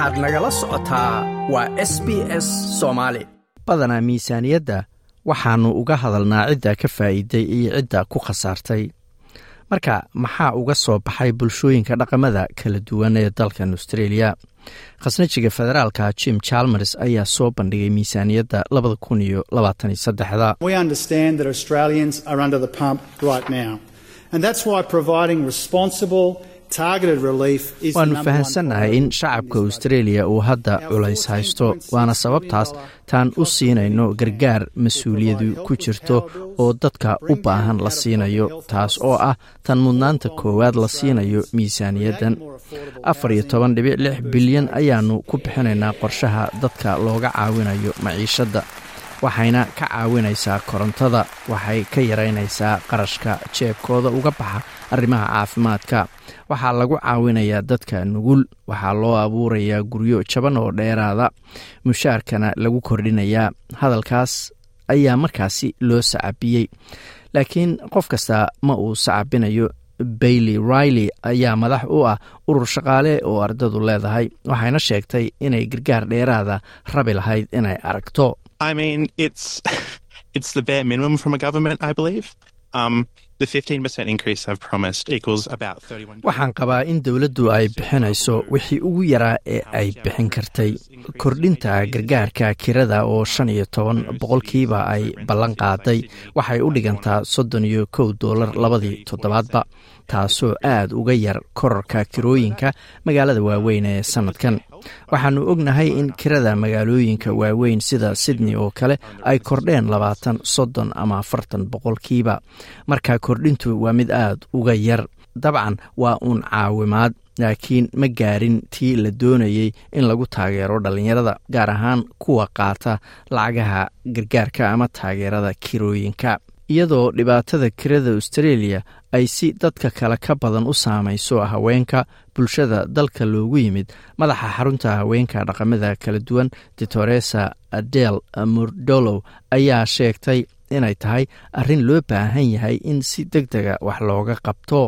waxaad nagala socotaa waa s b s soomaali badanaa miisaaniyadda waxaannu uga hadalnaa cidda ka faa'iiday iyo cidda ku khasaartay. Marka maxaa uga soo baxay bulshooyinka dhaqamada kala duwan ee dalkan australia? Khasnajiga federaalka jim chalmers ayaa soo bandhigay miisaaniyadda labada kun iyo labaatan iyo saddexda waannu fahansannahay in shacabka australia uu hadda culays haysto waana sababtaas taan u siinayno gargaar mas'uuliyadu ku jirto oo dadka u baahan la siinayo taas oo ah tan mudnaanta koowaad la siinayo miisaaniyaddan. afar iyo toban dhibic lix bilyan ayaannu ku bixinaynaa qorshaha dadka looga caawinayo maciishadda waxayna ka caawinaysaa korontada waxay ka yaraynaysaa qarashka jeebkooda uga baxa arrimaha caafimaadka. Waxaa lagu caawinayaa dadka nugul waxaa loo abuurayaa guryo jaban oo dheeraada mushaarkana lagu kordhinayaa. Hadalkaas ayaa markaasi loo sacabiyey. Laakiin qof kasta ma uu sacabinayo. Bailey riley ayaa madax u ah urur shaqaale oo ardadu leedahay waxayna sheegtay inay gargaar dheeraada rabi lahayd inay aragto I mean, it's it's the bare minimum from a government, I believe. Um, the 15% increase I've promised equals about 31. waxaan qabaa in dowladdu ay bixinayso wixii ugu yaraa ee ay bixin kartay kordhinta gargaarka kirada oo shan iyo toban boqolkiiba ay ballan qaaday waxay u dhigantaa soddon iyo kow doolar labadii toddobaadba taasoo aad uga yar korarka kirooyinka magaalada waaweyn ee sannadkan waxaannu ognahay in kirada magaalooyinka waaweyn sida sydney oo kale ay kordheen labaatan soddon ama afartan boqolkiiba. Marka kordhintu waa mid aad uga yar dabcan waa uun caawimaad laakiin ma gaarin tii la doonayey in lagu taageero dhallinyarada gaar ahaan kuwa qaata lacagaha gargaarka ama taageerada kirooyinka iyadoo dhibaatada kirada australia ay si dadka kale ka badan u saamayso haweenka bulshada dalka loogu yimid. Madaxa xarunta haweenka dhaqamada kala duwan ditoresa adel murdolow ayaa sheegtay inay tahay arrin loo baahan yahay in si deg dega wax looga qabto.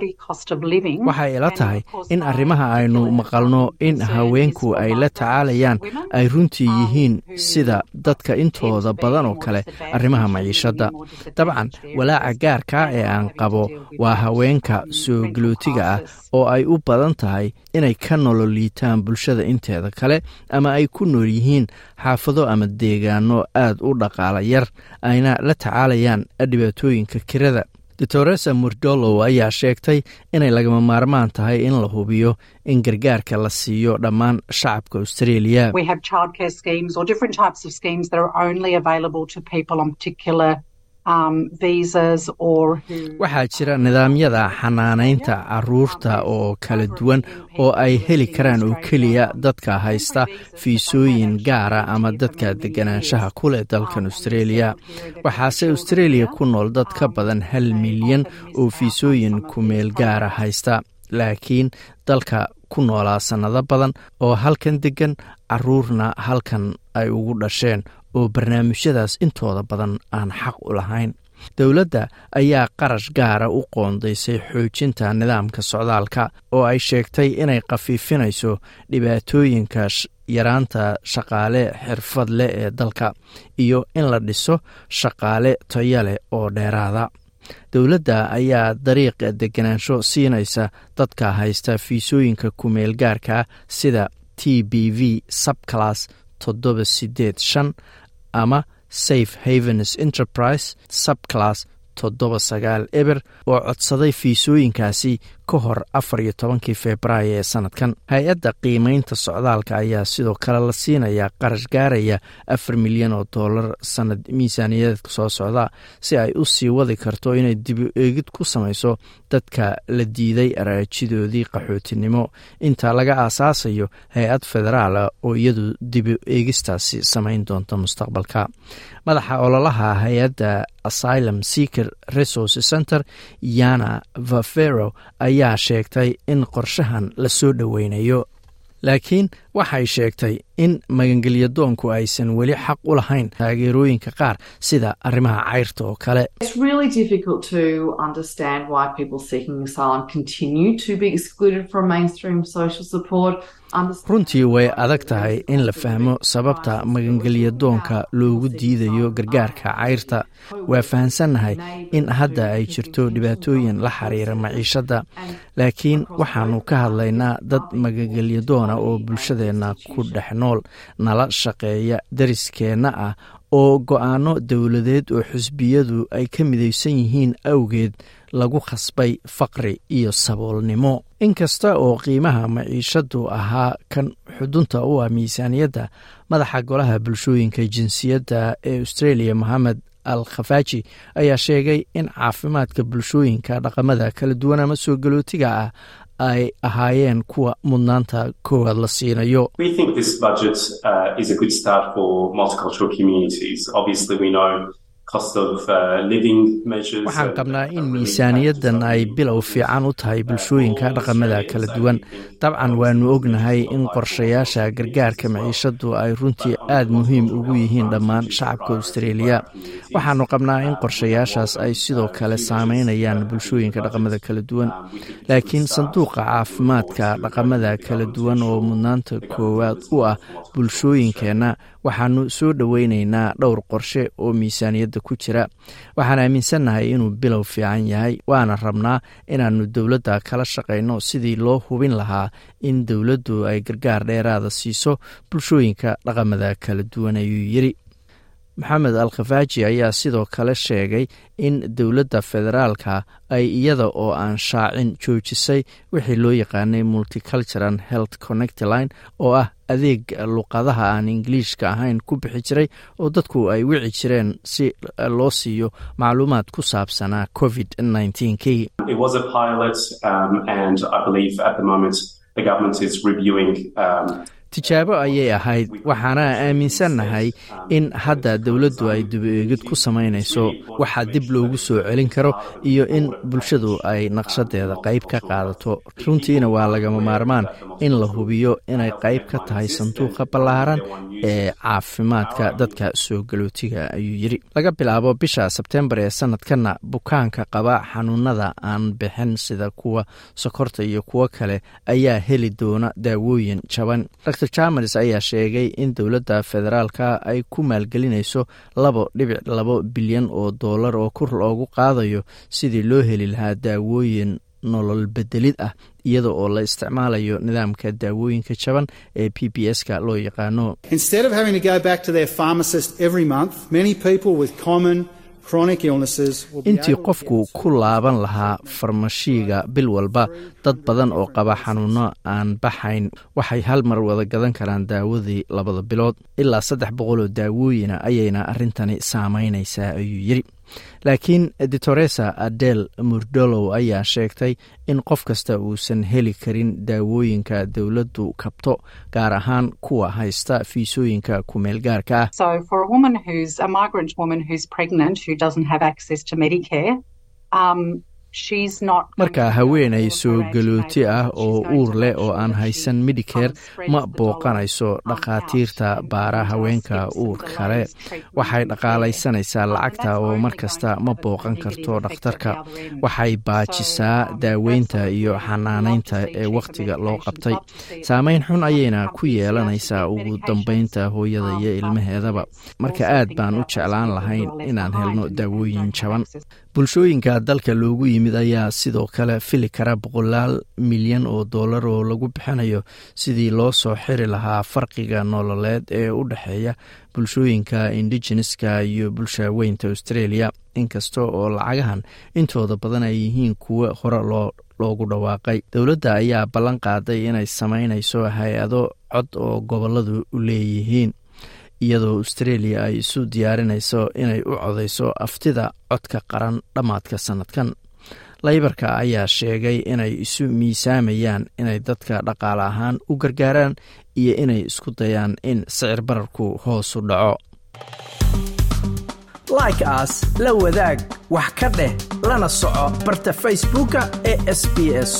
Waxay ila tahay in arrimaha aynu maqalno in haweenku ay la tacaalayaan ay runtii yihiin sida dadka intooda badan oo kale arrimaha maciishadda. dabcan walaaca gaarka ee aan qabo waa haweenka soo galootiga ah oo ay u badan tahay inay ka nololiitaan bulshada inteeda kale ama ay ku nool yihiin xaafado ama deegaano aad u dhaqaala yar ayna la tacaalayaan dhibaatooyinka kirada. Dotoresa murdolow ayaa sheegtay inay lagama maarmaan tahay in la hubiyo in gargaarka la siiyo dhammaan shacabka australia waxaa jira nidaamyada xanaanaynta carruurta oo kala duwan oo ay heli karaan oo keliya dadka haysta fiisooyin gaara ama dadka deganaanshaha ku leh dalkan australia. waxaase australia ku nool dad ka badan hal milyan oo fiisooyin kumeel gaara haysta. Laakiin dalka ku noolaa sannado badan oo halkan degan caruurna halkan ay ugu dhasheen oo barnaamijyadaas intooda badan aan xaq u lahayn. Dowladda ayaa qarash gaara u qoondaysay xoojinta nidaamka socdaalka oo ay sheegtay inay khafiifinayso dhibaatooyinka yaraanta shaqaale xirfad leh ee dalka iyo in la dhiso shaqaale tayo leh oo dheeraada. Dowladda ayaa dariiq deganaansho siinaysa dadka haysta fiisooyinka kumeel gaarka sida t b v subclass toddoba sideed shan ama safe havens enterprise subclass toddoba sagaal eber oo codsaday fiisooyinkaasi ka hor afar iyo tobankii februaayo ee sanadkan. Hay'adda qiimeynta socdaalka ayaa sidoo kale la siinayaa qarash gaaraya afar milyan oo dollar sanad miisaaniyadeedka soo socda si ay u sii wadi karto inay dibu eegid ku samayso dadka la diiday araajidoodii qaxootinimo. Inta laga aasaasayo hay'ad federaala oo iyadu dibu eegistaasi samayn doonta mustaqbalka. Madaxa ololaha hay'adda asylum seeker resource center yana vafero ayaa sheegtay in qorshahan la soo dhoweynayo laakiin waxay sheegtay in magangelyadoonku aysan weli xaq u lahayn taageerooyinka qaar sida arrimaha cayrta oo kale. Runtii way adag tahay in la fahmo sababta magangelyadoonka loogu diidayo gargaarka cayrta. Waa fahansannahay in hadda ay jirto dhibaatooyin la xiriira maciishadda. Laakiin waxaanu ka hadlaynaa dad magangelyadoona oo bulshadeenna ku dhex nool nala shaqeeya dariskeenna ah oo go'aanno dowladeed oo xusbiyadu ay ka midaysan yihiin awgeed lagu khasbay faqri iyo saboolnimo. Inkasta oo qiimaha maciishadu ahaa kan xudunta u ah miisaaniyadda madaxa golaha bulshooyinka jinsiyadda ee australia mohamed al khafaaji ayaa sheegay in caafimaadka bulshooyinka dhaqamada kala duwan ama soo galootiga ah ay ahaayeen kuwa mudnaanta koowaad la siinayo. Waxaan qabnaa in miisaaniyaddan ay bilow fiican u tahay bulshooyinka dhaqamada kala duwan. dabcan waanu ognahay in qorshayaasha gargaarka maciishadu ay runtii aad muhiim ugu yihiin dhammaan shacabka austareeliya waxaanu qabnaa in qorshayaashaas ay sidoo kale saameynayaan bulshooyinka dhaqamada kala duwan. Laakiin sanduuqa caafimaadka dhaqamada kala duwan oo mudnaanta koowaad u ah bulshooyinkeenna waxaanu soo dhoweyneynaa dhowr qorshe oo miisaaniyadda ku jira. Waxaan aaminsannahay inuu bilow fiican yahay waana rabnaa inaannu dowladda kala shaqayno sidii loo hubin lahaa in dowladdu ay gargaar dheeraada siiso bulshooyinka dhaqamada kala duwan ayuu yidhi. Maxamed al khafaaji ayaa sidoo kale sheegay in dowladda federaalka ay iyada oo aan shaacin joojisay wixii loo yaqaanay multicultural health connectline oo ah adeeg luqadaha aan ingiliishka ahayn ku bixi jiray oo dadku ay wici jireen si loo siiyo macluumaad ku saabsanaa covid kii tijaabo ayay ahayd waxaana aaminsannahay in hadda dowladdu ay duba-eegid ku samaynayso waxa dib loogu soo celin karo iyo in bulshadu ay naqshadeeda qayb ka qaadato. Runtiina waa lagama maarmaan in la hubiyo inay qayb ka tahay sanduuqa ballaaran ee caafimaadka dadka soo galootiga ayuu yidhi. Laga bilaabo bisha sebtembar ee sanadkanna bukaanka qaba xanuunada aan bixin sida kuwa sokorta iyo kuwo kale ayaa heli doona daawooyin jaban dr jamers ayaa sheegay in dowladda federaalka ay ku maalgelinayso labo dhibic labo bilyan oo dollar oo kur loogu qaadayo sidii loo heli lahaa daawooyin nolol bedelid ah iyada oo la isticmaalayo nidaamka daawooyinka jaban ee b b s ka loo yaqaano intii qofku ku laaban lahaa farmashiiga bil walba dad badan oo qaba xanuuno aan baxayn waxay hal mar wada gadan karaan daawadii labada bilood. Ilaa saddex boqol oo daawooyina ayayna arrintani saameynaysaa ayuu yidhi laakiin editoresa adel murdolow ayaa sheegtay in qof kasta uusan heli karin daawooyinka dowladdu kabto gaar ahaan kuwa haysta fiisooyinka kumeel gaarka ah marka haweenay soo galooti ah oo uur leh oo aan haysan medicare ma booqanayso dhakhaatiirta baara haweenka uur kale. waxay dhaqaalaysanaysaa lacagta oo mar kasta ma booqan karto dhakhtarka. waxay baajisaa daaweynta iyo xanaanaynta ee wakhtiga loo qabtay. Saameyn xun ayayna ku yeelanaysaa ugu dambeynta hooyada iyo ilmaheedaba. marka aad baan u jeclaan lahayn inaan helno daawooyin jaban. bulshooyinka dalka loogu yimid ayaa sidoo kale fili kara boqolaal milyan oo dollar oo lagu bixinayo sidii loo soo xiri lahaa farqiga nololeed ee u dhexeeya bulshooyinka indigeneska iyo bulshaweynta australia. Inkasta oo lacagahan intooda badan ay yihiin kuwo hore loo loogu dhawaaqay. Dowladda ayaa ballan qaaday inay sameynayso hay'ado cod oo goboladu leeyihiin iyadoo australia ay isu diyaarinayso inay u codeyso aftida codka qaran dhammaadka sanadkan laybarka ayaa sheegay inay isu miisaamayaan inay dadka dhaqaale ahaan u gargaaraan iyo inay isku dayaan in sicir bararku hoos u dhaco. Like aas la wadaag wax ka dheh lana soco barta facebooka ee sb s